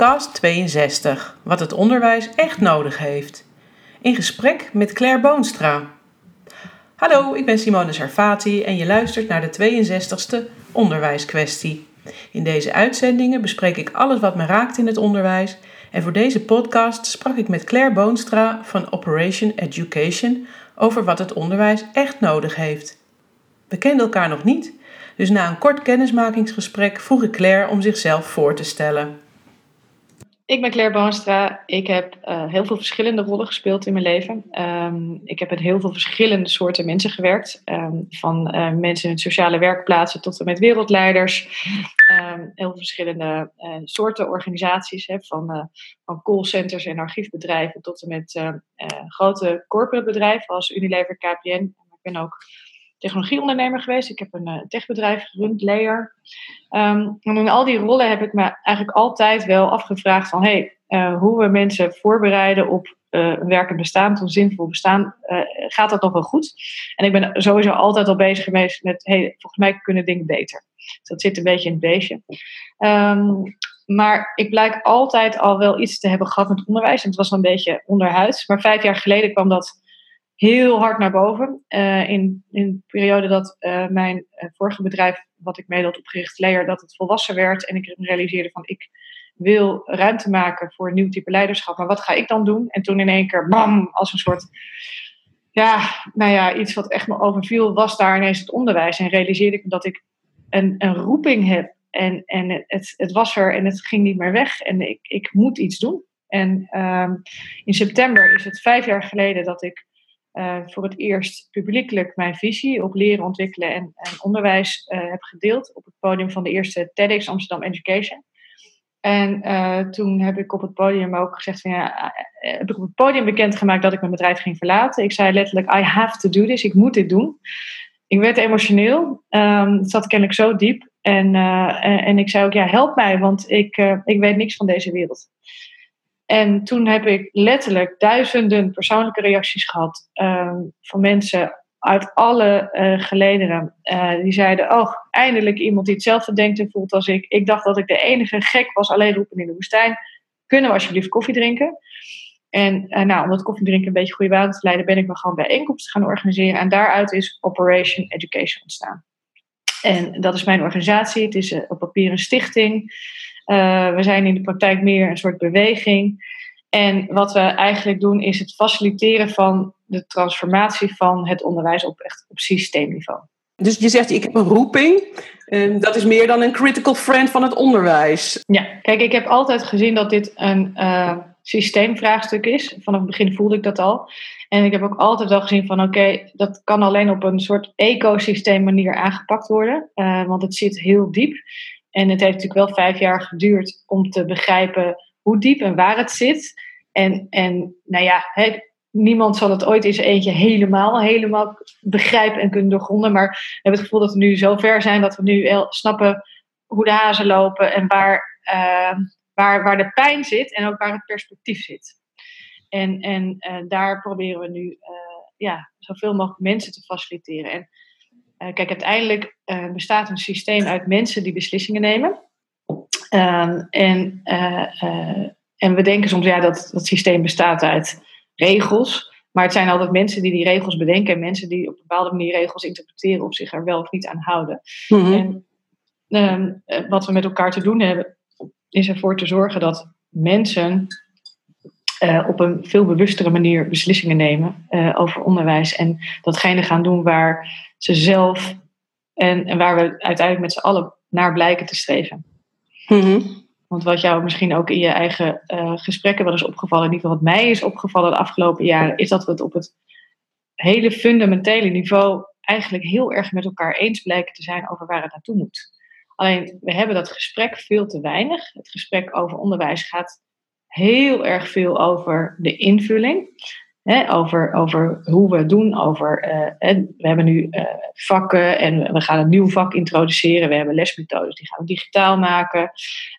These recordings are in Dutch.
Podcast 62. Wat het onderwijs echt nodig heeft. In gesprek met Claire Boonstra. Hallo, ik ben Simone Sarfati en je luistert naar de 62ste Onderwijskwestie. In deze uitzendingen bespreek ik alles wat me raakt in het onderwijs. En voor deze podcast sprak ik met Claire Boonstra van Operation Education over wat het onderwijs echt nodig heeft. We kenden elkaar nog niet, dus na een kort kennismakingsgesprek vroeg ik Claire om zichzelf voor te stellen. Ik ben Claire Boonstra. Ik heb uh, heel veel verschillende rollen gespeeld in mijn leven. Um, ik heb met heel veel verschillende soorten mensen gewerkt. Um, van uh, mensen in sociale werkplaatsen tot en met wereldleiders. Um, heel veel verschillende uh, soorten organisaties. Hè, van, van callcenters en archiefbedrijven tot en met grote corporate bedrijven als Unilever, KPN. Ik ben ook technologieondernemer geweest. Ik heb een uh, techbedrijf gerund, Layer. Um, en in al die rollen heb ik me eigenlijk altijd wel afgevraagd van... hey, uh, hoe we mensen voorbereiden op uh, een werkend bestaan, een zinvol bestaan, gaat dat nog wel goed? En ik ben sowieso altijd al bezig geweest met... hey, volgens mij kunnen dingen beter. Dus dat zit een beetje in het beestje. Um, maar ik blijk altijd al wel iets te hebben gehad met onderwijs. En het was een beetje onderhuids. Maar vijf jaar geleden kwam dat heel hard naar boven. Uh, in, in de periode dat uh, mijn uh, vorige bedrijf, wat ik mee had opgericht, Layer, dat het volwassen werd. En ik realiseerde van ik wil ruimte maken voor een nieuw type leiderschap. Maar wat ga ik dan doen? En toen in één keer, bam, als een soort, ja, nou ja, iets wat echt me overviel, was daar ineens het onderwijs. En realiseerde ik dat ik een, een roeping heb. En, en het, het was er en het ging niet meer weg. En ik, ik moet iets doen. En um, in september is het vijf jaar geleden dat ik uh, voor het eerst publiekelijk mijn visie op leren, ontwikkelen en, en onderwijs uh, heb gedeeld op het podium van de eerste TEDx Amsterdam Education. En uh, toen heb ik op het podium ook gezegd van ja, heb ik op het podium bekendgemaakt dat ik mijn bedrijf ging verlaten. Ik zei letterlijk, I have to do this, ik moet dit doen. Ik werd emotioneel, um, het zat kennelijk zo diep. En, en, en, ik zei ook, ja, help mij, want ik, ik weet niks van deze wereld. En toen heb ik letterlijk duizenden persoonlijke reacties gehad uh, van mensen uit alle uh, gelederen. Uh, die zeiden, oh, eindelijk iemand die hetzelfde denkt en voelt als ik. Ik dacht dat ik de enige gek was, alleen roepen in de woestijn. Kunnen we alsjeblieft koffie drinken? En uh, nou, om dat koffiedrinken een beetje goede baan te leiden, ben ik me gewoon bijeenkomsten gaan organiseren. En daaruit is Operation Education ontstaan. En dat is mijn organisatie. Het is op papier een stichting. Uh, we zijn in de praktijk meer een soort beweging. En wat we eigenlijk doen is het faciliteren van de transformatie van het onderwijs op, echt op systeemniveau. Dus je zegt, ik heb een roeping. Dat is meer dan een critical friend van het onderwijs. Ja, kijk, ik heb altijd gezien dat dit een uh, systeemvraagstuk is. Vanaf het begin voelde ik dat al. En ik heb ook altijd wel gezien van, oké, dat kan alleen op een soort ecosysteem manier aangepakt worden. Uh, want het zit heel diep. En het heeft natuurlijk wel vijf jaar geduurd om te begrijpen hoe diep en waar het zit. En, en nou ja, niemand zal het ooit eens eentje helemaal, helemaal begrijpen en kunnen doorgronden. Maar we hebben het gevoel dat we nu zo ver zijn dat we nu snappen hoe de hazen lopen en waar, uh, waar, waar de pijn zit en ook waar het perspectief zit. En, en uh, daar proberen we nu uh, ja, zoveel mogelijk mensen te faciliteren. En uh, kijk, uiteindelijk uh, bestaat een systeem uit mensen die beslissingen nemen. Um, en, uh, en we denken soms ja, dat dat systeem bestaat uit regels. Maar het zijn altijd mensen die die regels bedenken en mensen die op een bepaalde manier regels interpreteren of zich er wel of niet aan houden. Mm -hmm. En um, wat we met elkaar te doen hebben, is ervoor te zorgen dat mensen uh, op een veel bewustere manier beslissingen nemen uh, over onderwijs. En datgene gaan doen waar ze zelf en, en waar we uiteindelijk met z'n allen naar blijken te streven. Mm -hmm. Want wat jou misschien ook in je eigen uh, gesprekken wel is opgevallen, in ieder geval wat mij is opgevallen de afgelopen jaren, is dat we het op het hele fundamentele niveau eigenlijk heel erg met elkaar eens blijken te zijn over waar het naartoe moet. Alleen we hebben dat gesprek veel te weinig. Het gesprek over onderwijs gaat heel erg veel over de invulling. Over, over hoe we het doen. Over, uh, we hebben nu uh, vakken en we gaan een nieuw vak introduceren. We hebben lesmethodes, die gaan we digitaal maken.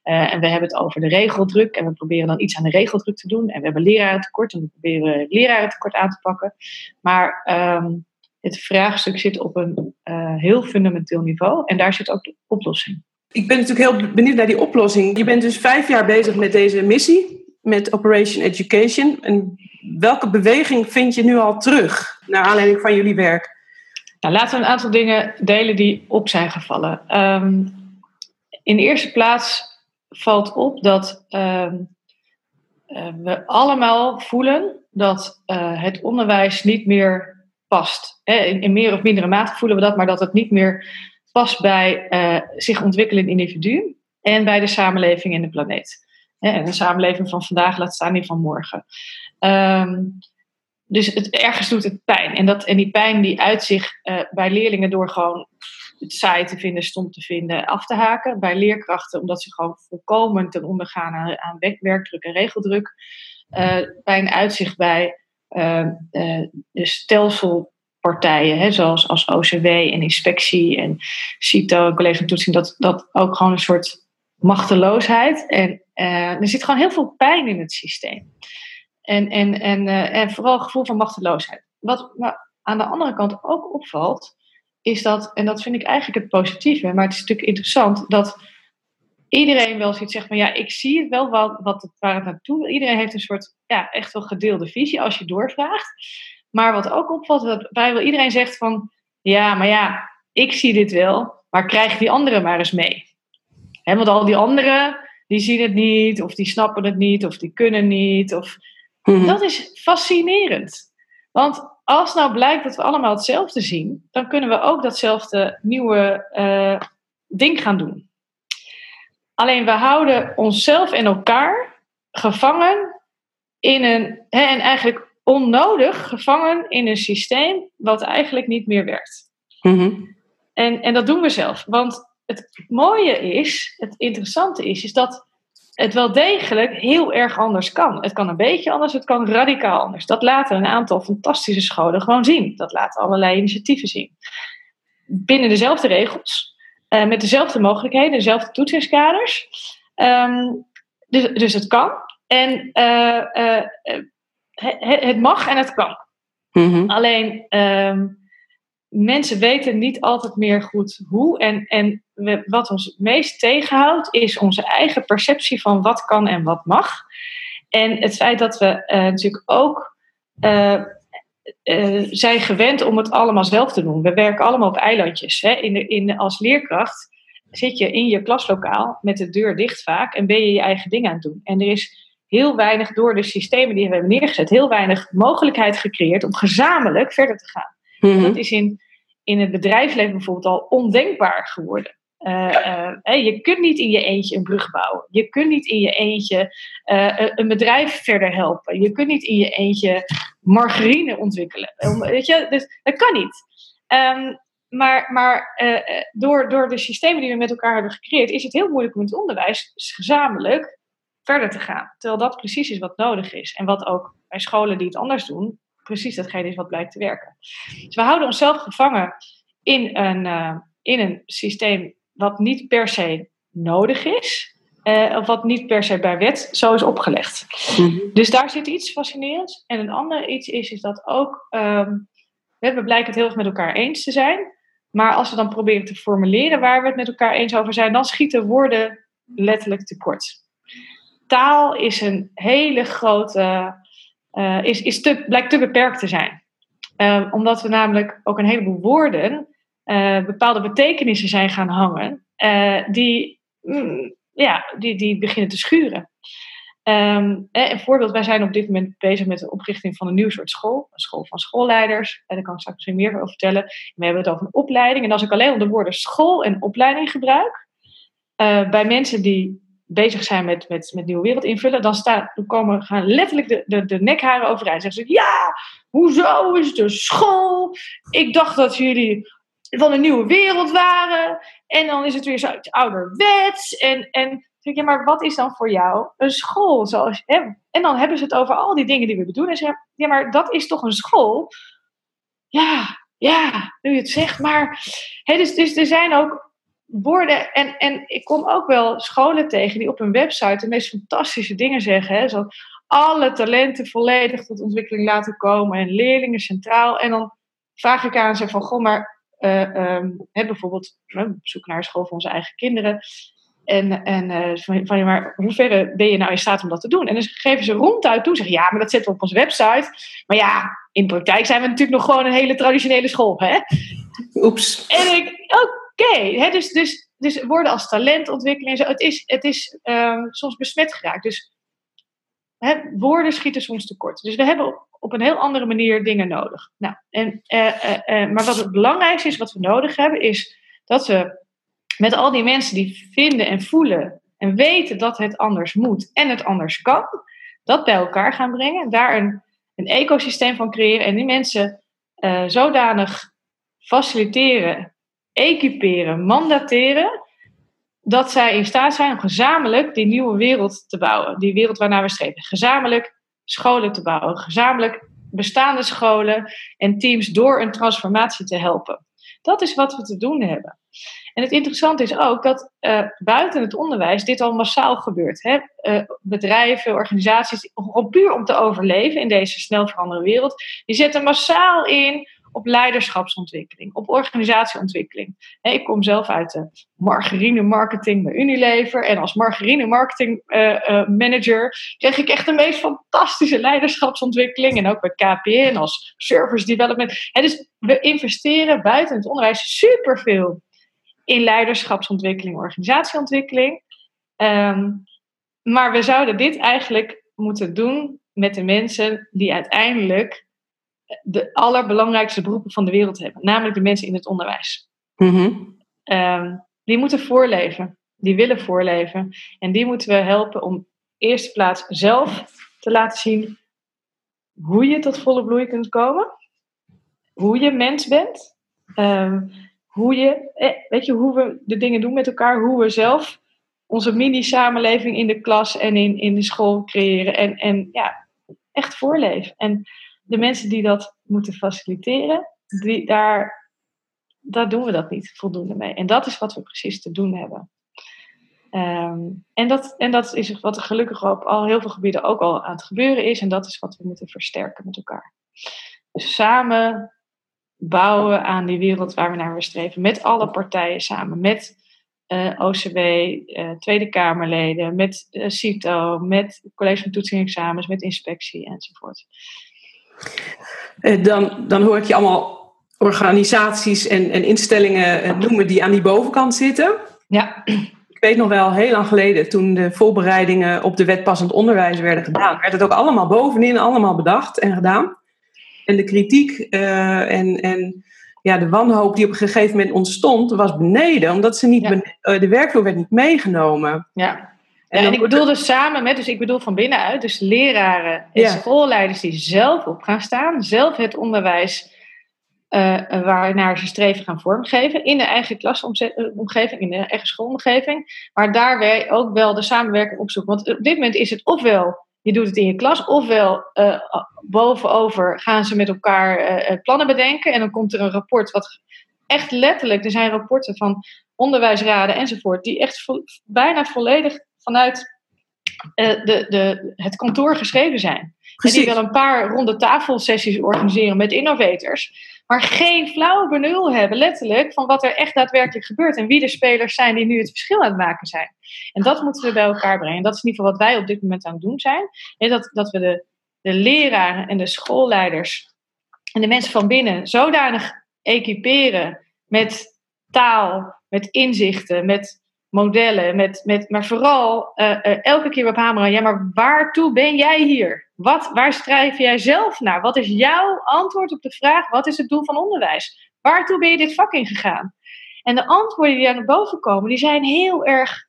Uh, en we hebben het over de regeldruk. En we proberen dan iets aan de regeldruk te doen. En we hebben lerarentekort en we proberen lerarentekort aan te pakken. Maar um, het vraagstuk zit op een heel fundamenteel niveau. En daar zit ook de oplossing. Ik ben natuurlijk heel benieuwd naar die oplossing. Je bent dus vijf jaar bezig met deze missie, met Operation Education. En welke beweging vind je nu al terug, naar aanleiding van jullie werk? Nou, laten we een aantal dingen delen die op zijn gevallen. Um, in de eerste plaats valt op dat uh, we allemaal voelen dat uh, het onderwijs niet meer past. In, in, meer of mindere mate voelen we dat, maar dat het niet meer past bij uh, zich ontwikkelend individu en bij de samenleving en de planeet. En de samenleving van vandaag laat staan die van morgen. Um, dus het, ergens doet het pijn. En, dat, en die pijn die uit zich uh, bij leerlingen door gewoon het saai te vinden, stom te vinden, af te haken. Bij leerkrachten omdat ze gewoon volkomen ten onder gaan aan, werkdruk en regeldruk. Bij een uitzicht bij uh, de stelselpartijen, hè, zoals als OCW en inspectie en CITO, college van toetsing, dat, dat ook gewoon een soort machteloosheid. En er zit gewoon heel veel pijn in het systeem. En, en, en, uh, en vooral het gevoel van machteloosheid. Wat aan de andere kant ook opvalt, is dat, en dat vind ik eigenlijk het positieve, maar het is natuurlijk interessant, dat iedereen wel zoiets zegt van ja, ik zie het wel wat, wat het, waar het naartoe Iedereen heeft een soort, ja, echt wel gedeelde visie als je doorvraagt. Maar wat ook opvalt, dat bij wel iedereen zegt van ja, maar ja, ik zie dit wel, maar krijg die anderen maar eens mee. He, want al die anderen, die zien het niet, of die snappen het niet, of die kunnen niet, of Mhm. Dat is fascinerend. Want als nou blijkt dat we allemaal hetzelfde zien, dan kunnen we ook datzelfde nieuwe uh, ding gaan doen. Alleen we houden onszelf en elkaar gevangen in een, en eigenlijk onnodig gevangen in een systeem wat eigenlijk niet meer werkt. Mhm. en, en dat doen we zelf. Want het mooie is, het interessante is, is dat het wel degelijk heel erg anders kan. Het kan een beetje anders, het kan radicaal anders. Dat laten een aantal fantastische scholen gewoon zien. Dat laten allerlei initiatieven zien. Binnen dezelfde regels, uh, met dezelfde mogelijkheden, dezelfde toetsingskaders. Um, dus, dus het kan. En uh, uh, het, het, mag en het kan. Mm-hmm. Alleen um, mensen weten niet altijd meer goed hoe. En, en wat ons het meest tegenhoudt, is onze eigen perceptie van wat kan en wat mag. En het feit dat we uh, natuurlijk ook uh, uh, zijn gewend om het allemaal zelf te doen. We werken allemaal op eilandjes. Hè? In de, in, als leerkracht zit je in je klaslokaal met de deur dicht vaak en ben je je eigen ding aan het doen. En er is heel weinig door de systemen die we hebben neergezet, heel weinig mogelijkheid gecreëerd om gezamenlijk verder te gaan. Mhm. Dat is in, in het bedrijfsleven bijvoorbeeld al ondenkbaar geworden. Uh, uh, je kunt niet in je eentje een brug bouwen. Je kunt niet in je eentje uh, een bedrijf verder helpen. Je kunt niet in je eentje margarine ontwikkelen. Weet je, dus, dat kan niet. Um, maar maar door, door de systemen die we met elkaar hebben gecreëerd, is het heel moeilijk om in het onderwijs gezamenlijk verder te gaan. Terwijl dat precies is wat nodig is. En wat ook bij scholen die het anders doen, precies datgene is wat blijkt te werken. Dus we houden onszelf gevangen in een, uh, in een systeem wat niet per se nodig is. Uh, of wat niet per se bij wet zo is opgelegd. Mhm. Dus daar zit iets fascinerends. En een ander iets is, is dat ook. Um, we blijken het heel erg met elkaar eens te zijn. Maar als we dan proberen te formuleren waar we het met elkaar eens over zijn, dan schieten woorden letterlijk tekort. Taal is een hele grote uh, is, is te, blijkt te beperkt te zijn. Uh, omdat we namelijk ook een heleboel woorden uh, bepaalde betekenissen zijn gaan hangen, die, mm, ja, die, die beginnen te schuren. Um, een voorbeeld, wij zijn op dit moment bezig met de oprichting van een nieuw soort school, een school van schoolleiders. En daar kan ik straks misschien meer over vertellen. We hebben het over een opleiding. En als ik alleen de woorden school en opleiding gebruik, bij mensen die bezig zijn met, met, met Nieuwe Wereld invullen, dan, staan, dan komen, gaan letterlijk de, de, de nekharen overeind. Zeggen ze, ja, hoezo is de school? Ik dacht dat jullie van een nieuwe wereld waren. En dan is het weer zo ouderwets. En, en zeg je, maar wat is dan voor jou een school? Zoals? En dan hebben ze het over al die dingen die we bedoelen. En zeggen, ja, maar dat is toch een school? Ja, ja, nu je het zegt. Maar hè, dus, dus er zijn ook woorden. En, en ik kom ook wel scholen tegen die op hun website de meest fantastische dingen zeggen. Hè? Zo alle talenten volledig tot ontwikkeling laten komen en leerlingen centraal. En dan vraag ik aan ze van, goh, maar uh, um, bijvoorbeeld op zoek naar een school voor onze eigen kinderen. En, en uh, van, van maar hoe ver ben je nou in staat om dat te doen? En dan geven ze ronduit toe, zeggen ja, maar dat zetten we op onze website. Maar ja, in praktijk zijn we natuurlijk nog gewoon een hele traditionele school. Hè? Oeps. En ik, oké, dus, dus, dus woorden als talentontwikkeling, zo, het is, het is um, soms besmet geraakt. Dus woorden schieten soms tekort. Dus we hebben op een heel andere manier dingen nodig. Nou, en, uh, uh, maar wat het belangrijkste is, wat we nodig hebben, is dat we met al die mensen die vinden en voelen en weten dat het anders moet en het anders kan, dat bij elkaar gaan brengen, daar een, een ecosysteem van creëren en die mensen zodanig faciliteren, equiperen, mandateren, dat zij in staat zijn om gezamenlijk die nieuwe wereld te bouwen. Die wereld waarnaar we streven. Gezamenlijk scholen te bouwen. Gezamenlijk bestaande scholen en teams door een transformatie te helpen. Dat is wat we te doen hebben. En het interessante is ook dat uh, buiten het onderwijs dit al massaal gebeurt. Hè? Uh, bedrijven, organisaties, puur om te overleven in deze snel veranderende wereld, die zetten massaal in op leiderschapsontwikkeling, op organisatieontwikkeling. ik kom zelf uit de margarine marketing bij Unilever. En als margarine marketing uh, uh, manager kreeg ik echt de meest fantastische leiderschapsontwikkeling. En ook bij KPN als service development. dus we investeren buiten het onderwijs superveel in leiderschapsontwikkeling, organisatieontwikkeling. Um, maar we zouden dit eigenlijk moeten doen met de mensen die uiteindelijk de allerbelangrijkste beroepen van de wereld hebben, namelijk de mensen in het onderwijs. Mm die moeten voorleven, die willen voorleven. En die moeten we helpen om eerste plaats zelf te laten zien hoe je tot volle bloei kunt komen, hoe je mens bent, um, hoe je, eh, weet je, hoe we de dingen doen met elkaar, hoe we zelf onze mini-samenleving in de klas en in, in de school creëren en, en ja, echt voorleven. En de mensen die dat moeten faciliteren, die, daar, daar doen we dat niet voldoende mee. En dat is wat we precies te doen hebben. Um, en, dat, en dat is wat er gelukkig op al heel veel gebieden ook al aan het gebeuren is. En dat is wat we moeten versterken met elkaar. Dus samen bouwen aan die wereld waar we naar willen streven. Met alle partijen samen. Met eh, OCW, eh, Tweede Kamerleden, met uh, CITO, met College van Toetsing en Examens, met inspectie enzovoort. Eh, dan, dan hoor ik je allemaal organisaties en, en instellingen eh, noemen die aan die bovenkant zitten. Ja. Ik weet nog wel, heel lang geleden, toen de voorbereidingen op de wet passend onderwijs werden gedaan, werd het ook allemaal bovenin, allemaal bedacht en gedaan. En de kritiek uh, en, en ja, de wanhoop die op een gegeven moment ontstond, was beneden, omdat ze niet ja. de werkvloer werd niet meegenomen. Ja. En, ik bedoel dus samen met, dus ik bedoel van binnenuit, dus leraren en schoolleiders die zelf op gaan staan, zelf het onderwijs uh, waarnaar ze streven gaan vormgeven in de eigen klasomgeving, in de eigen schoolomgeving, maar daarbij ook wel de samenwerking opzoeken. Want op dit moment is het ofwel je doet het in je klas, ofwel uh, bovenover gaan ze met elkaar uh, plannen bedenken en dan komt er een rapport wat echt letterlijk, er zijn rapporten van onderwijsraden enzovoort, die echt vo bijna volledig vanuit uh, de, de, het kantoor geschreven zijn. En die wel een paar ronde tafelsessies organiseren met innovators. Maar geen flauw benul hebben, letterlijk, van wat er echt daadwerkelijk gebeurt. En wie de spelers zijn die nu het verschil aan het maken zijn. En dat moeten we bij elkaar brengen. Dat is in ieder geval wat wij op dit moment aan het doen zijn. En dat, dat we de, de leraren en de schoolleiders en de mensen van binnen zodanig equiperen met taal, met inzichten, met modellen, met, met, maar vooral uh, uh, elke keer op hameren. Ja, maar waartoe ben jij hier? Wat, waar strijf jij zelf naar? Wat is jouw antwoord op de vraag: wat is het doel van onderwijs? Waartoe ben je dit vak ingegaan? En de antwoorden die daar naar boven komen, die zijn heel erg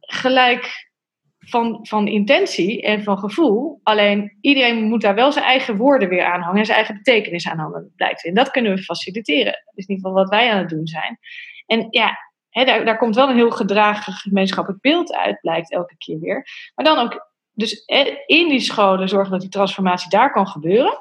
gelijk van, van intentie en van gevoel. Alleen iedereen moet daar wel zijn eigen woorden weer aan hangen en zijn eigen betekenis aan hangen, blijkt. En dat kunnen we faciliteren. Dat is in ieder geval wat wij aan het doen zijn. En ja, daar, komt wel een heel gedragen gemeenschappelijk beeld uit, blijkt elke keer weer. Maar dan ook, dus in die scholen zorgen dat die transformatie daar kan gebeuren.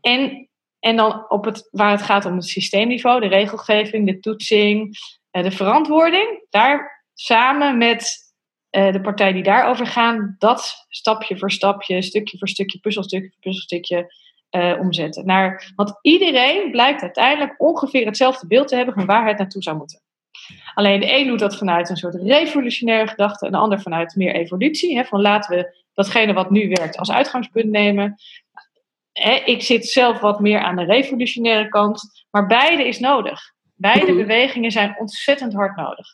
En, en dan op het, waar het gaat om het systeemniveau, de regelgeving, de toetsing, eh, de verantwoording, daar samen met uh, de partijen die daarover gaan, dat stapje voor stapje, stukje voor stukje, puzzelstukje voor puzzelstukje uh, omzetten. Naar, want iedereen blijkt uiteindelijk ongeveer hetzelfde beeld te hebben van waar het naartoe zou moeten. Alleen de een doet dat vanuit een soort revolutionaire gedachte en de ander vanuit meer evolutie. Hè, van laten we datgene wat nu werkt als uitgangspunt nemen. Hè, ik zit zelf wat meer aan de revolutionaire kant, maar beide is nodig. Beide mhm. bewegingen zijn ontzettend hard nodig.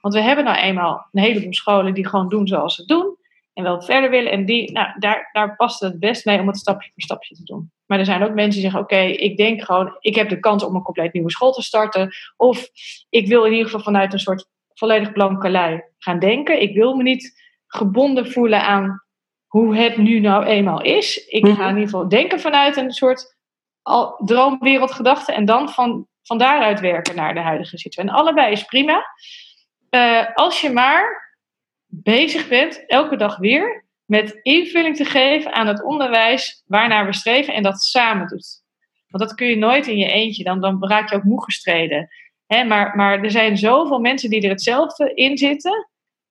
Want we hebben nou eenmaal een heleboel scholen die gewoon doen zoals ze doen en wel verder willen. En die, nou, daar, daar past het best mee om het stapje voor stapje te doen. Maar er zijn ook mensen die zeggen: Oké, ik denk gewoon, ik heb de kans om een compleet nieuwe school te starten. Of ik wil in ieder geval vanuit een soort volledig blanke lei gaan denken. Ik wil me niet gebonden voelen aan hoe het nu nou eenmaal is. Ik ga in ieder geval denken vanuit een soort droomwereldgedachte en dan van, van daaruit werken naar de huidige situatie. En allebei is prima. Uh, als je maar bezig bent, elke dag weer, met invulling te geven aan het onderwijs waarnaar we streven en dat samen doet. Want dat kun je nooit in je eentje, dan, dan raak je ook moe gestreden. maar, maar er zijn zoveel mensen die er hetzelfde in zitten.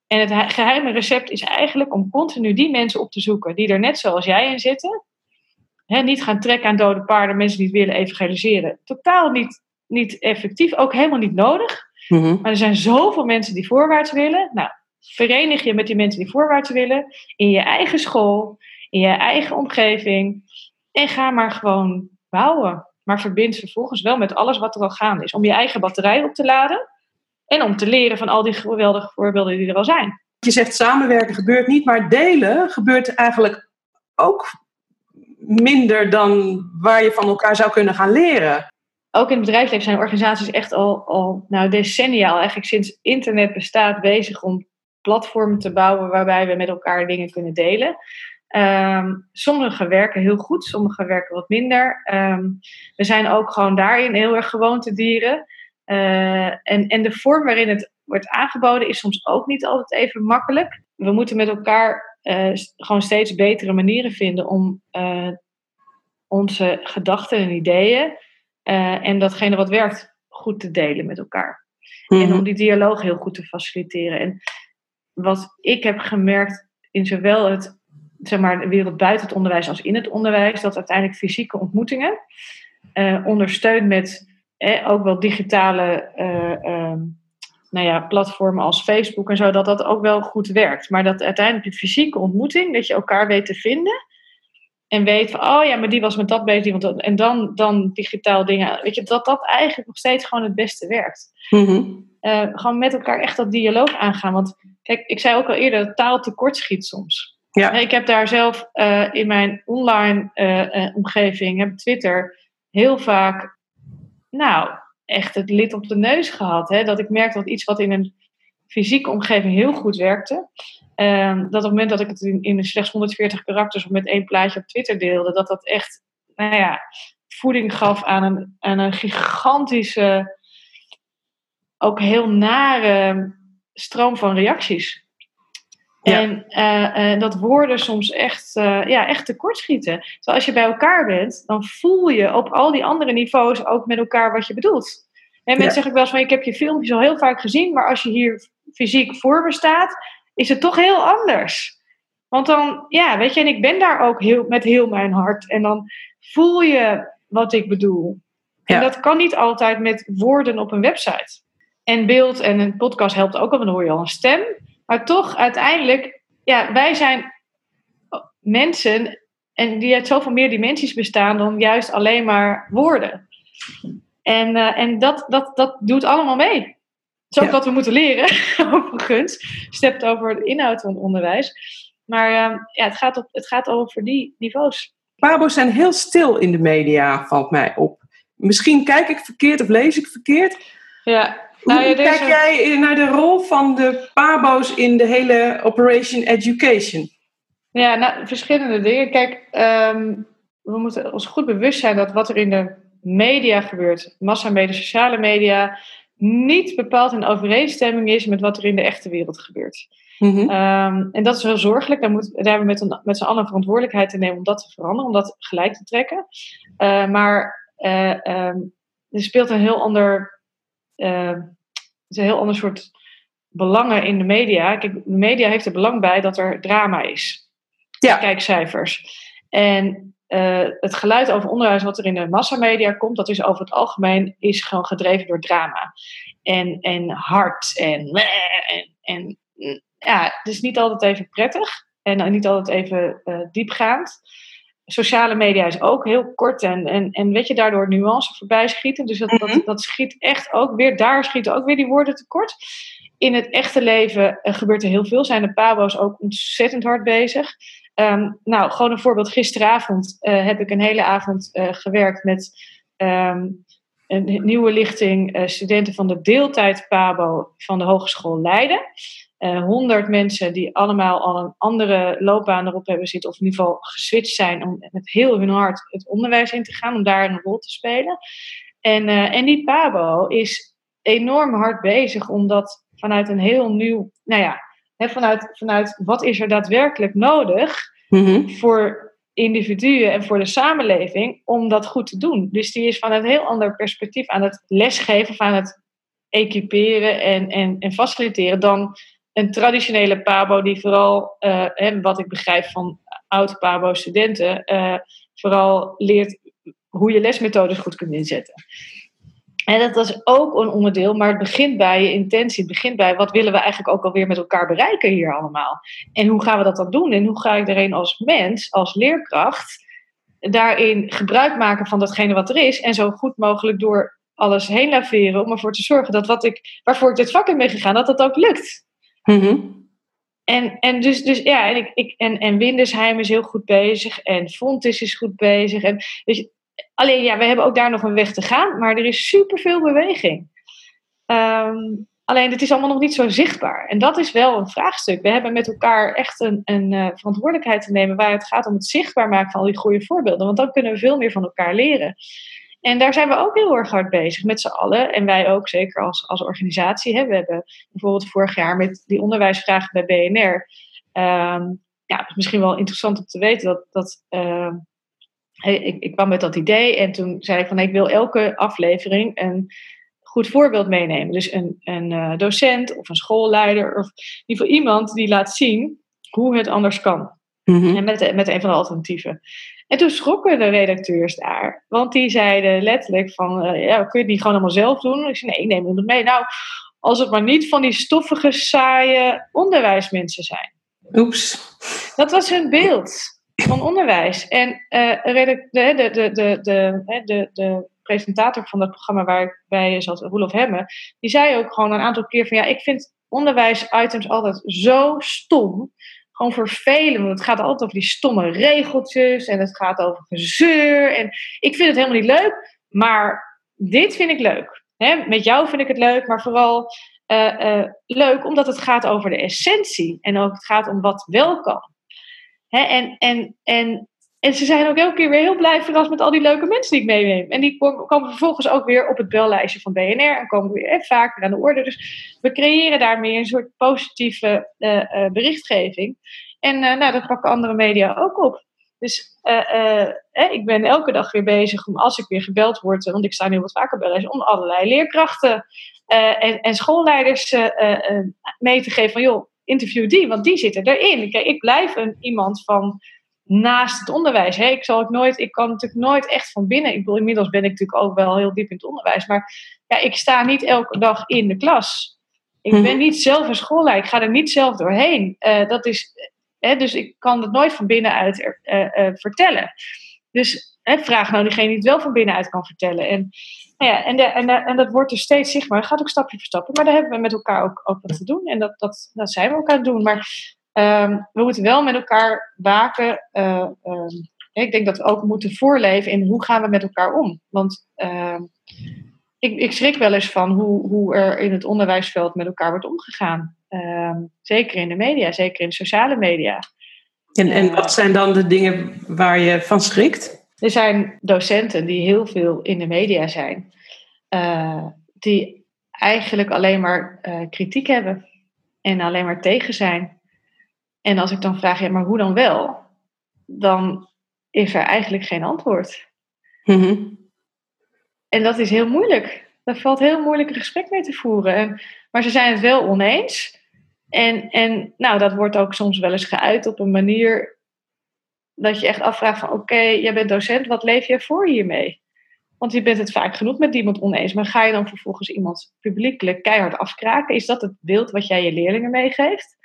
En het geheime recept is eigenlijk om continu die mensen op te zoeken die er net zoals jij in zitten. niet gaan trekken aan dode paarden, mensen die het willen evangeliseren. Totaal niet, niet effectief, ook helemaal niet nodig. Mhm. Maar er zijn zoveel mensen die voorwaarts willen. Nou, verenig je met die mensen die voorwaarts willen. In je eigen school, in je eigen omgeving. En ga maar gewoon bouwen. Maar verbind vervolgens wel met alles wat er al gaande is. Om je eigen batterij op te laden. En om te leren van al die geweldige voorbeelden die er al zijn. Je zegt samenwerken gebeurt niet, maar delen gebeurt eigenlijk ook minder dan waar je van elkaar zou kunnen gaan leren. Ook in het bedrijfsleven zijn organisaties echt al, al nou, decennia, al eigenlijk sinds internet bestaat, bezig om platformen te bouwen waarbij we met elkaar dingen kunnen delen. Um, sommige werken heel goed, sommige werken wat minder. Ehm, we zijn ook gewoon daarin heel erg gewoontedieren. Uh, en, en de vorm waarin het wordt aangeboden is soms ook niet altijd even makkelijk. We moeten met elkaar uh, gewoon steeds betere manieren vinden om uh, onze gedachten en ideeën en datgene wat werkt goed te delen met elkaar. En mhm. om die dialoog heel goed te faciliteren. En wat ik heb gemerkt in zowel het, zeg maar, de wereld buiten het onderwijs als in het onderwijs, dat uiteindelijk fysieke ontmoetingen, uh, ondersteund met eh, ook wel digitale uh, nou ja, platformen als Facebook en zo, dat dat ook wel goed werkt. Maar dat uiteindelijk die fysieke ontmoeting, dat je elkaar weet te vinden. En weet van, oh ja, maar die was met dat bezig. Want en dan, dan digitaal dingen. Weet je, dat dat eigenlijk nog steeds gewoon het beste werkt. Mm gewoon met elkaar echt dat dialoog aangaan. Want Kijk, ik zei ook al eerder dat taal tekort schiet soms. Ja. Ik heb daar zelf uh, in mijn online uh, omgeving, heb Twitter, heel vaak, nou, echt het lid op de neus gehad. Hè? Dat ik merkte dat iets wat in een fysieke omgeving heel goed werkte, uh, dat op het moment dat ik het in, in slechts 140 karakters of met één plaatje op Twitter deelde, dat dat echt, nou ja, voeding gaf aan een, aan een gigantische, ook heel nare stroom van reacties. En uh, dat woorden soms echt, uh, ja, echt tekortschieten. Terwijl als je bij elkaar bent, dan voel je op al die andere niveaus ook met elkaar wat je bedoelt. En mensen zeggen ook wel eens van, ik heb je filmpjes al heel vaak gezien, maar als je hier fysiek voor me staat, is het toch heel anders. Want dan, ja, weet je, en ik ben daar ook heel, met heel mijn hart. En dan voel je wat ik bedoel. En dat kan niet altijd met woorden op een website. En beeld en een podcast helpt ook al, dan hoor je al een stem. Maar toch, uiteindelijk, ja, wij zijn mensen en die uit zoveel meer dimensies bestaan dan juist alleen maar woorden. En, uh, en dat, dat, dat doet allemaal mee. Dat is ook wat we moeten leren, overigens. Stept over de inhoud van het onderwijs. Maar uh, ja, het gaat, op, het gaat over die niveaus. Pabo's zijn heel stil in de media, valt mij op. Misschien kijk ik verkeerd of lees ik verkeerd. Ja. Nou, Hoe kijk jij naar de rol van de PABO's in de hele Operation Education? Ja, nou, verschillende dingen. Kijk, ehm, we moeten ons goed bewust zijn dat wat er in de media gebeurt, massamedia, sociale media, niet bepaald in overeenstemming is met wat er in de echte wereld gebeurt. Mhm. Ehm, en dat is heel zorgelijk. Daar, moet, daar hebben we met, een, met z'n allen verantwoordelijkheid te nemen om dat te veranderen, om dat gelijk te trekken. Uh, maar uh, um, er speelt een heel ander uh, is een heel ander soort belangen in de media. Kijk, de media heeft er belang bij dat er drama is. Ja. Kijkcijfers. En het geluid over onderwijs wat er in de massamedia komt, dat is over het algemeen is gewoon gedreven door drama. En, en hard en, en, en ja, het is niet altijd even prettig en niet altijd even diepgaand sociale media is ook heel kort en, en, en weet je, daardoor nuance voorbij schieten. Dus dat, dat, mhm. dat schiet echt ook weer, daar schieten ook weer die woorden tekort. In het echte leven uh, gebeurt er heel veel. Zijn de Pabo's ook ontzettend hard bezig. Um, nou, gewoon een voorbeeld. Gisteravond uh, heb ik een hele avond uh, gewerkt met um, een nieuwe lichting studenten van de deeltijd Pabo van de Hogeschool Leiden. 100 eh, mensen die allemaal al een andere loopbaan erop hebben zitten, of in ieder geval geswitcht zijn om met heel hun hart het onderwijs in te gaan, om daar een rol te spelen. En, uh, en die Pabo is enorm hard bezig om dat vanuit een heel nieuw, nou ja, hè, vanuit, vanuit wat is er daadwerkelijk nodig mm voor individuen en voor de samenleving om dat goed te doen. Dus die is vanuit een heel ander perspectief aan het lesgeven, of aan het equiperen en, en, en faciliteren dan een traditionele PABO die vooral, uh, wat ik begrijp van oud-PABO-studenten, uh, vooral leert hoe je lesmethodes goed kunt inzetten. En dat is ook een onderdeel, maar het begint bij je intentie. Het begint bij wat willen we eigenlijk ook alweer met elkaar bereiken hier allemaal. En hoe gaan we dat dan doen? En hoe ga ik er als mens, als leerkracht, daarin gebruik maken van datgene wat er is. En zo goed mogelijk door alles heen laveren om ervoor te zorgen dat wat ik, waarvoor ik dit vak in ben gegaan, dat dat ook lukt. Mm En, en dus, dus ja, en, ik, ik, en, en Windesheim is heel goed bezig en Fontis is goed bezig. En, dus, alleen ja, we hebben ook daar nog een weg te gaan, maar er is superveel beweging. Um, alleen het is allemaal nog niet zo zichtbaar. En dat is wel een vraagstuk. We hebben met elkaar echt een, een uh, verantwoordelijkheid te nemen waar het gaat om het zichtbaar maken van al die goede voorbeelden. Want dan kunnen we veel meer van elkaar leren. En daar zijn we ook heel erg hard bezig met z'n allen. En wij ook, zeker als, als organisatie. Hè. We hebben bijvoorbeeld vorig jaar met die onderwijsvragen bij BNR. Um, ja, het is misschien wel interessant om te weten dat. dat uh, ik, ik kwam met dat idee en toen zei ik van ik wil elke aflevering een goed voorbeeld meenemen. Dus een, een uh, docent of een schoolleider of in ieder geval iemand die laat zien hoe het anders kan. Mm En met, met een van de alternatieven. En toen schrokken de redacteurs daar. Want die zeiden letterlijk van, uh, ja, kun je het niet gewoon allemaal zelf doen? Ik zei, nee, neem het mee. Nou, als het maar niet van die stoffige, saaie onderwijsmensen zijn. Oeps. Dat was hun beeld van onderwijs. En uh, de, de, de, de, de, de, de presentator van dat programma waar ik bij zat, Roelof Hemme, die zei ook gewoon een aantal keer van, ja, ik vind onderwijsitems altijd zo stom gewoon vervelend. Want het gaat altijd over die stomme regeltjes en het gaat over gezeur. En ik vind het helemaal niet leuk, maar dit vind ik leuk. met jou vind ik het leuk, maar vooral uh, uh, leuk omdat het gaat over de essentie en ook het gaat om wat wel kan. en, en, en, en ze zijn ook elke keer weer heel blij verrast met al die leuke mensen die ik meeneem. En die komen vervolgens ook weer op het bellijstje van BNR en komen weer eh, vaak aan de orde. Dus we creëren daarmee een soort positieve uh, berichtgeving. En uh, nou, dat pakken andere media ook op. Dus ik ben elke dag weer bezig om, als ik weer gebeld word, want ik sta nu wat vaker bij om allerlei leerkrachten en, en, schoolleiders mee te geven van, joh, interview die, want die zitten erin. Kijk, ik blijf een, iemand van naast het onderwijs. Hè. Ik, zal het nooit, ik kan natuurlijk nooit echt van binnen. Ik bedoel, inmiddels ben ik natuurlijk ook wel heel diep in het onderwijs. Maar ja, ik sta niet elke dag in de klas. Ik ben mhm. niet zelf een schoolleider. Ik ga er niet zelf doorheen. Uh, dat is, hè, dus ik kan het nooit van binnenuit uh, uh, vertellen. Dus hè, vraag nou diegene die het wel van binnenuit kan vertellen. En, nou ja, en, de, en, de, en dat wordt dus steeds zichtbaar. Het gaat ook stapje voor stapje. Maar daar hebben we met elkaar ook, ook wat te doen. En dat, dat, dat zijn we ook aan het doen. Maar Ehm, we moeten wel met elkaar waken. Uh, ik denk dat we ook moeten voorleven in hoe gaan we met elkaar om. Want ehm, ik, ik, schrik wel eens van hoe, hoe, er in het onderwijsveld met elkaar wordt omgegaan. zeker in de media, zeker in sociale media. En, en wat zijn dan de dingen waar je van schrikt? Er zijn docenten die heel veel in de media zijn, uh, die eigenlijk alleen maar kritiek hebben en alleen maar tegen zijn. En als ik dan vraag, ja, maar hoe dan wel? Dan is er eigenlijk geen antwoord. Mhm. En dat is heel moeilijk. Daar valt heel moeilijk een gesprek mee te voeren. En, maar ze zijn het wel oneens. En, en nou, dat wordt ook soms wel eens geuit op een manier dat je echt afvraagt van oké, jij bent docent, wat leef je voor hiermee? Want je bent het vaak genoeg met iemand oneens. Maar ga je dan vervolgens iemand publiekelijk keihard afkraken? Is dat het beeld wat jij je leerlingen meegeeft?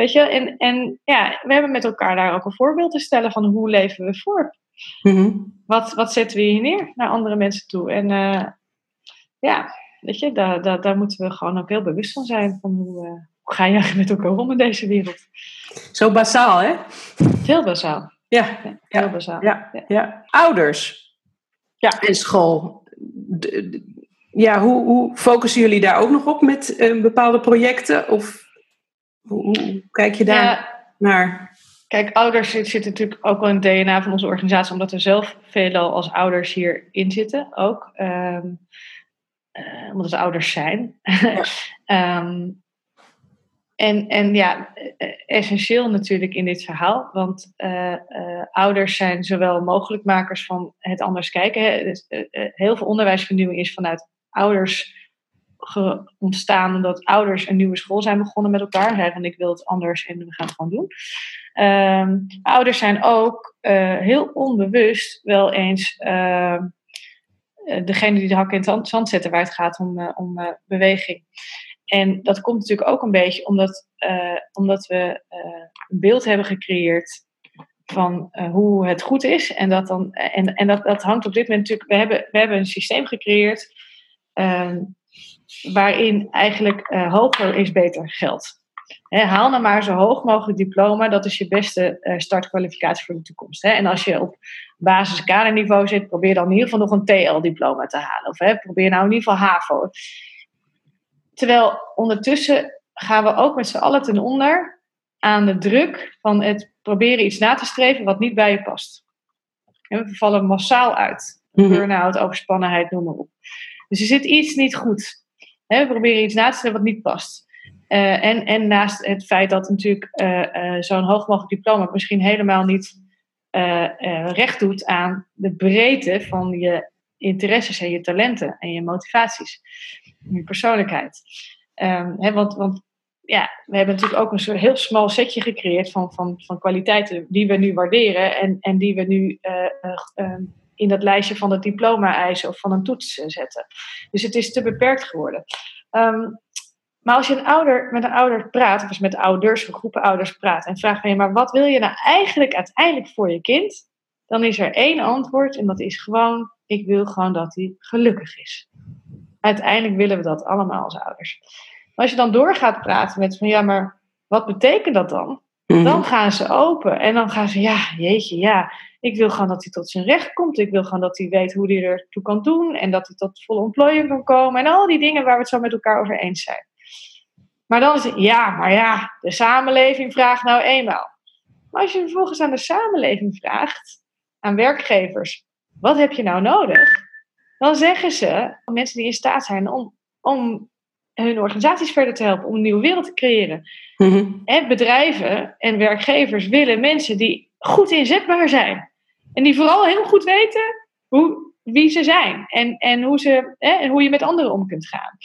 Weet je, en, en ja, we hebben met elkaar daar ook een voorbeeld te stellen van hoe leven we voor. Mm wat, wat zetten we hier neer naar andere mensen toe? En uh, ja, weet je, daar, daar, daar moeten we gewoon ook heel bewust van zijn. Van hoe, uh, hoe ga je met elkaar om in deze wereld? Zo basaal, hè? Heel basaal. Ja, heel ja, basaal. Ja, ja. Ouders ja. en school. Ja, hoe, hoe focussen jullie daar ook nog op met uh, bepaalde projecten? Of hoe, kijk je daar Ja. naar? Kijk, ouders zit, zit natuurlijk ook wel in het DNA van onze organisatie, omdat we zelf veelal als ouders hierin zitten ook. Ehm, eh, omdat we ouders zijn. Ehm, en, en ja, eh, essentieel natuurlijk in dit verhaal, want eh, ouders zijn zowel mogelijkmakers van het anders kijken. Hè. Dus, heel veel onderwijsvernieuwing is vanuit ouders ge- ontstaan omdat ouders een nieuwe school zijn begonnen met elkaar. Hè, van ik wil het anders en we gaan het gewoon doen. Ehm, ouders zijn ook eh, heel onbewust wel eens eh, degene die de hakken in het zand- zetten waar het gaat om, eh, om beweging. En dat komt natuurlijk ook een beetje omdat, omdat we een beeld hebben gecreëerd van hoe het goed is. En, dat, dan, en, en dat, dat hangt op dit moment natuurlijk. We hebben, we hebben een systeem gecreëerd ehm, waarin eigenlijk eh, hoger is beter geld. Haal nou maar zo hoog mogelijk diploma, dat is je beste eh, startkwalificatie voor de toekomst. En als je op basis kaderniveau zit, probeer dan in ieder geval nog een TL-diploma te halen. Of probeer nou in ieder geval HAVO. Terwijl ondertussen gaan we ook met z'n allen ten onder aan de druk van het proberen iets na te streven wat niet bij je past. En we vallen massaal uit. Mhm. Burn-out, overspannenheid, noem maar op. Dus er zit iets niet goed. Hè, we proberen iets na te streven wat niet past. Eh, en, en naast het feit dat natuurlijk eh, eh, zo'n hoog mogelijk diploma misschien helemaal niet recht doet aan de breedte van je interesses en je talenten en je motivaties, en je persoonlijkheid. Ehm, hè, want, want ja, we hebben natuurlijk ook een soort heel smal setje gecreëerd van, van, van kwaliteiten die we nu waarderen en, en die we nu eh, eh, eh, in dat lijstje van het diploma-eisen of van een toets eh, zetten. Dus het is te beperkt geworden. Ehm, maar als je een ouder, met een ouder praat, of als je met ouders of groepen ouders praat en vraagt van je, maar wat wil je nou eigenlijk uiteindelijk voor je kind? Dan is er één antwoord en dat is gewoon, ik wil gewoon dat hij gelukkig is. Uiteindelijk willen we dat allemaal als ouders. Maar als je dan doorgaat praten met van ja, maar wat betekent dat dan? Mhm. Dan gaan ze open en dan gaan ze, ja, jeetje, ja, ik wil gewoon dat hij tot zijn recht komt. Ik wil gewoon dat hij weet hoe hij ertoe kan doen en dat hij tot volle ontplooiing kan komen en al die dingen waar we het zo met elkaar over eens zijn. Maar dan is het, ja, maar ja, de samenleving vraagt nou eenmaal. Maar als je vervolgens aan de samenleving vraagt, aan werkgevers, wat heb je nou nodig? Dan zeggen ze, mensen die in staat zijn om, om hun organisaties verder te helpen, om een nieuwe wereld te creëren. Mhm. En bedrijven en werkgevers willen mensen die goed inzetbaar zijn. En die vooral heel goed weten hoe, wie ze zijn en, en, hoe ze, hè, en hoe je met anderen om kunt gaan.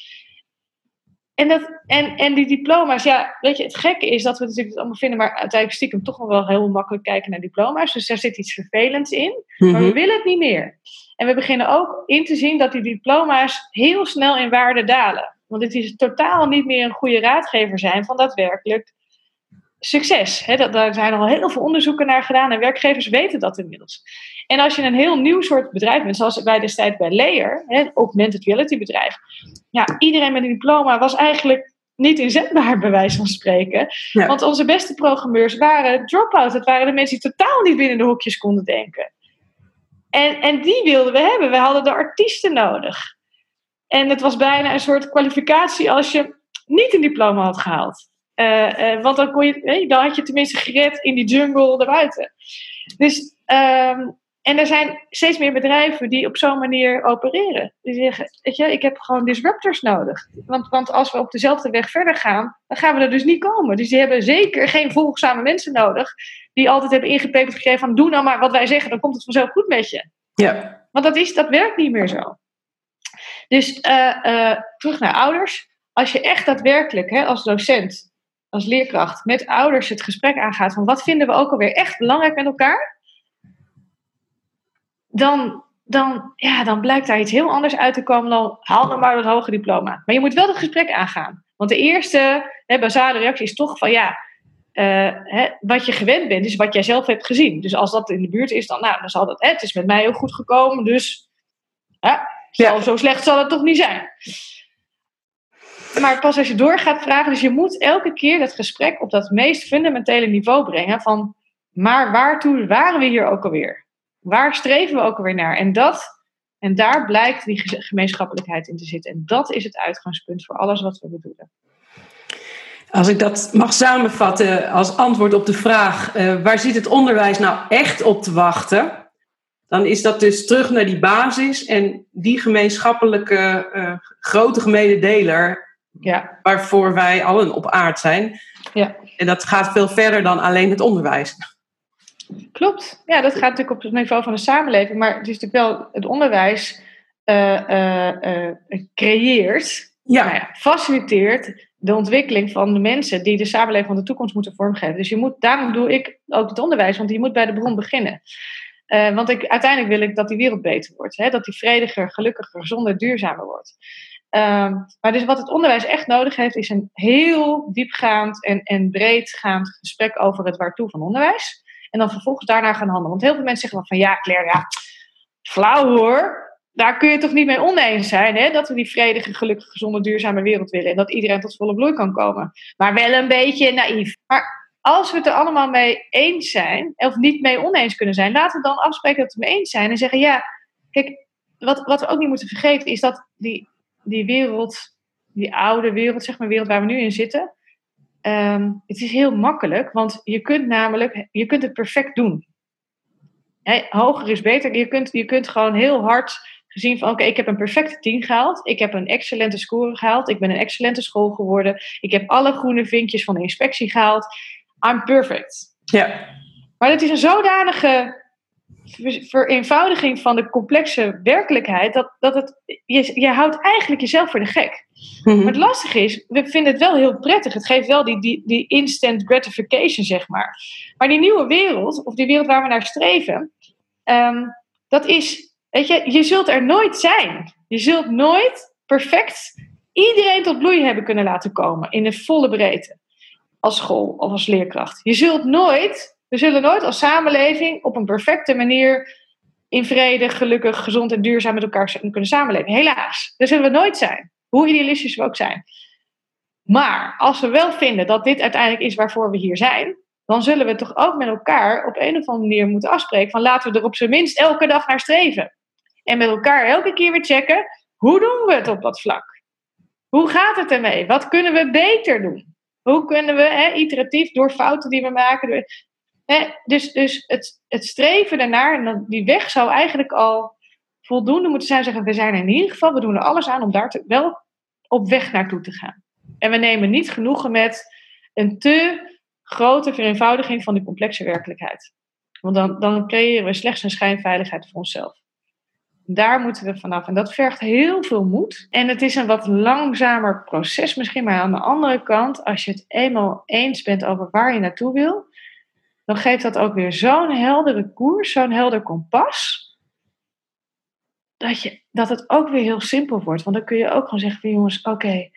En, dat, en, en die diploma's, ja, weet je, het gekke is dat we natuurlijk het allemaal vinden, maar uiteindelijk stiekem toch nog wel heel makkelijk kijken naar diploma's. Dus daar zit iets vervelends in. Maar we Mhm. willen het niet meer. En we beginnen ook in te zien dat die diploma's heel snel in waarde dalen. Want het is totaal niet meer een goede raadgever zijn van daadwerkelijk succes. Hè, dat, daar zijn al heel veel onderzoeken naar gedaan en werkgevers weten dat inmiddels. En als je een heel nieuw soort bedrijf bent, zoals wij destijds bij Layer, hè, een augmented reality bedrijf. Ja, iedereen met een diploma was eigenlijk niet inzetbaar, bij wijze van spreken. Ja. Want onze beste programmeurs waren drop-out. Het waren de mensen die totaal niet binnen de hokjes konden denken. En, en die wilden we hebben. We hadden de artiesten nodig. En het was bijna een soort kwalificatie als je niet een diploma had gehaald. Eh, eh, want dan, kon je, eh, dan had je tenminste gered in die jungle daarbuiten. Dus, ehm, en er zijn steeds meer bedrijven die op zo'n manier opereren. Die zeggen, weet je, ik heb gewoon disruptors nodig. Want, want als we op dezelfde weg verder gaan, dan gaan we er dus niet komen. Dus die hebben zeker geen volgzame mensen nodig. Die altijd hebben ingepeperd gekregen van, doe nou maar wat wij zeggen, dan komt het vanzelf goed met je. Ja. Want dat, is, dat werkt niet meer zo. Dus eh, eh, terug naar ouders. Als je echt daadwerkelijk hè, als docent, als leerkracht, met ouders het gesprek aangaat van wat vinden we ook alweer echt belangrijk met elkaar, dan, dan, ja, dan blijkt daar iets heel anders uit te komen dan haal dan maar dat hoge diploma. Maar je moet wel het gesprek aangaan. Want de eerste hè, basale reactie is toch van ja, uh, hè, wat je gewend bent, is wat jij zelf hebt gezien. Dus als dat in de buurt is, dan, nou, dan zal dat, hè, het is met mij heel goed gekomen, dus hè, ja. zo slecht zal het toch niet zijn. Maar pas als je door gaat vragen, dus je moet elke keer dat gesprek op dat meest fundamentele niveau brengen van, maar waartoe waren we hier ook alweer? Waar streven we ook alweer naar? En dat, en daar blijkt die gemeenschappelijkheid in te zitten. En dat is het uitgangspunt voor alles wat we bedoelen. Als ik dat mag samenvatten als antwoord op de vraag: uh, waar zit het onderwijs nou echt op te wachten? Dan is dat dus terug naar die basis en die gemeenschappelijke uh, grote gemene deler, ja. waarvoor wij allen op aard zijn. Ja. En dat gaat veel verder dan alleen het onderwijs. Klopt. Ja, dat gaat natuurlijk op het niveau van de samenleving, maar het is natuurlijk wel het onderwijs uh, creëert, ja. Nou ja, faciliteert de ontwikkeling van de mensen die de samenleving van de toekomst moeten vormgeven. Dus je moet, daarom doe ik ook het onderwijs, want je moet bij de bron beginnen. Want ik, uiteindelijk wil ik dat die wereld beter wordt. Hè? Dat die vrediger, gelukkiger, gezonder, duurzamer wordt. Uh, maar dus wat het onderwijs echt nodig heeft, is een heel diepgaand en, en breedgaand gesprek over het waartoe van onderwijs. En dan vervolgens daarna gaan handelen. Want heel veel mensen zeggen van ja, Claire, ja, flauw hoor daar kun je toch niet mee oneens zijn, hè? dat we die vredige, gelukkige, gezonde, duurzame wereld willen. En dat iedereen tot volle bloei kan komen. Maar wel een beetje naïef. Maar als we het er allemaal mee eens zijn, of niet mee oneens kunnen zijn, laten we dan afspreken dat we het mee eens zijn. En zeggen, ja, kijk, wat, wat we ook niet moeten vergeten, is dat die, die wereld, die oude wereld, zeg maar, wereld waar we nu in zitten, ehm, het is heel makkelijk, want je kunt namelijk, je kunt het perfect doen. hoger is beter. Je kunt, je kunt gewoon heel hard gezien van oké, ik heb een perfecte 10 gehaald. Ik heb een excellente score gehaald. Ik ben een excellente school geworden. Ik heb alle groene vinkjes van de inspectie gehaald. I'm perfect. Ja. Maar het is een zodanige vereenvoudiging van de complexe werkelijkheid dat, dat het, je, je houdt eigenlijk jezelf voor de gek. Mhm. Maar het lastige is, we vinden het wel heel prettig. Het geeft wel die, die, die instant gratification, zeg maar. Maar die nieuwe wereld, of die wereld waar we naar streven, um, dat is Weet je, je zult er nooit zijn. Je zult nooit perfect iedereen tot bloei hebben kunnen laten komen in de volle breedte. Als school of als leerkracht. Je zult nooit, we zullen nooit als samenleving op een perfecte manier in vrede, gelukkig, gezond en duurzaam met elkaar kunnen samenleven. Helaas, dat zullen we nooit zijn. Hoe idealistisch we ook zijn. Maar als we wel vinden dat dit uiteindelijk is waarvoor we hier zijn, dan zullen we toch ook met elkaar op een of andere manier moeten afspreken van laten we er op zijn minst elke dag naar streven. En met elkaar elke keer weer checken, hoe doen we het op dat vlak? Hoe gaat het ermee? Wat kunnen we beter doen? Hoe kunnen we iteratief door fouten die we maken. Dus dus het, het streven ernaar, en die weg zou eigenlijk al voldoende moeten zijn. Zeggen we zijn er in ieder geval, we doen er alles aan om daar te, wel op weg naartoe te gaan. En we nemen niet genoegen met een te grote vereenvoudiging van die complexe werkelijkheid. Want dan, dan creëren we slechts een schijnveiligheid voor onszelf. Daar moeten we vanaf. En dat vergt heel veel moed. En het is een wat langzamer proces misschien. Maar aan de andere kant, als je het eenmaal eens bent over waar je naartoe wil, dan geeft dat ook weer zo'n heldere koers, zo'n helder kompas. Dat, je, dat het ook weer heel simpel wordt. Want dan kun je ook gewoon zeggen van jongens, oké,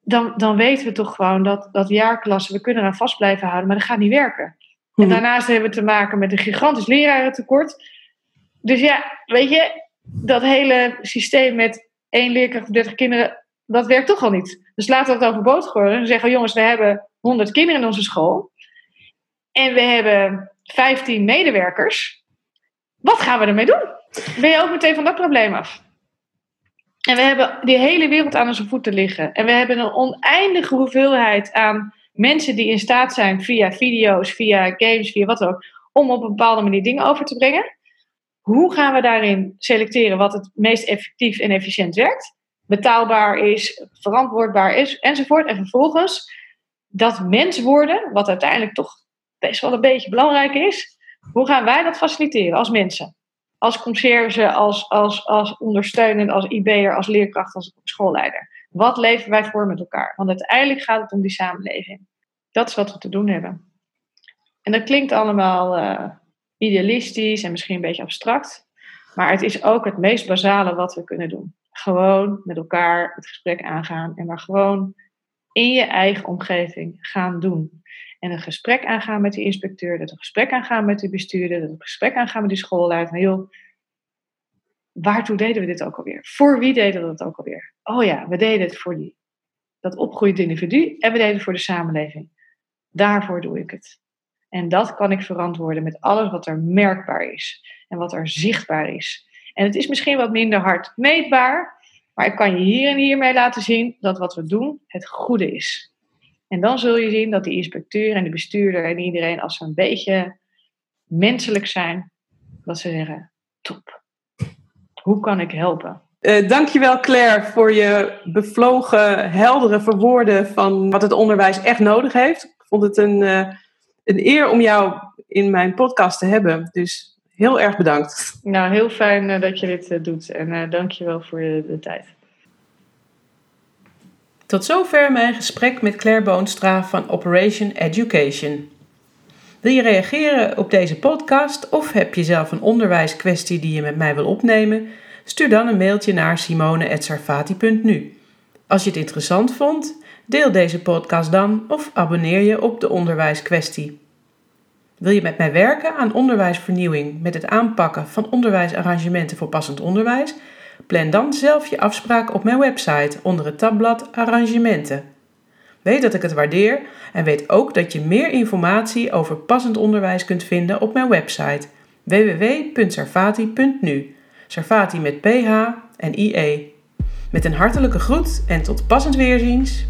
dan, dan weten we toch gewoon dat, dat jaarklasse, we kunnen eraan vast blijven houden, maar dat gaat niet werken. En mhm. daarnaast hebben we te maken met een gigantisch lerarentekort. Dus ja, weet je, dat hele systeem met één leerkracht op 30 kinderen, dat werkt toch al niet. Dus laten we het overbodig gooien en zeggen: jongens, we hebben 100 kinderen in onze school. En we hebben 15 medewerkers. Wat gaan we ermee doen? Ben je ook meteen van dat probleem af? En we hebben die hele wereld aan onze voeten liggen. En we hebben een oneindige hoeveelheid aan mensen die in staat zijn via video's, via games, via wat ook, om op een bepaalde manier dingen over te brengen. Hoe gaan we daarin selecteren wat het meest effectief en efficiënt werkt? Betaalbaar is, verantwoordbaar is, enzovoort. En vervolgens dat mens worden, wat uiteindelijk toch best wel een beetje belangrijk is. Hoe gaan wij dat faciliteren als mensen? Als conciërge, als, als, als ondersteunend, als IB'er, als leerkracht, als schoolleider. Wat leven wij voor met elkaar? Want uiteindelijk gaat het om die samenleving. Dat is wat we te doen hebben. En dat klinkt allemaal uh, idealistisch en misschien een beetje abstract. Maar het is ook het meest basale wat we kunnen doen. Gewoon met elkaar het gesprek aangaan en maar gewoon in je eigen omgeving gaan doen. En een gesprek aangaan met de inspecteur, dat een gesprek aangaan met de bestuurder, dat een gesprek aangaan met de schoolleider. joh, waartoe deden we dit ook alweer? Voor wie deden we dat ook alweer? Oh ja, we deden het voor die, dat opgroeiende individu en we deden het voor de samenleving. Daarvoor doe ik het. En dat kan ik verantwoorden met alles wat er merkbaar is en wat er zichtbaar is. En het is misschien wat minder hard meetbaar, maar ik kan je hier en hiermee laten zien dat wat we doen het goede is. En dan zul je zien dat die inspecteur en de bestuurder en iedereen, als ze een beetje menselijk zijn, dat ze zeggen: top. Hoe kan ik helpen? Uh, dankjewel Claire voor je bevlogen, heldere verwoorden van wat het onderwijs echt nodig heeft. Ik vond het een, uh, een eer om jou in mijn podcast te hebben. Dus heel erg bedankt. Nou, heel fijn uh, dat je dit doet en dankjewel voor je, de tijd. Tot zover mijn gesprek met Claire Boonstra van Operation Education. Wil je reageren op deze podcast of heb je zelf een onderwijskwestie die je met mij wil opnemen? Stuur dan een mailtje naar simone.sarfati.nu. Als je het interessant vond, deel deze podcast dan of abonneer je op de onderwijskwestie. Wil je met mij werken aan onderwijsvernieuwing met het aanpakken van onderwijsarrangementen voor passend onderwijs? Plan dan zelf je afspraak op mijn website onder het tabblad Arrangementen. Weet dat ik het waardeer en weet ook dat je meer informatie over passend onderwijs kunt vinden op mijn website www.sarfati.nu. Sarfati met PH en IE. Met een hartelijke groet en tot passend weerziens.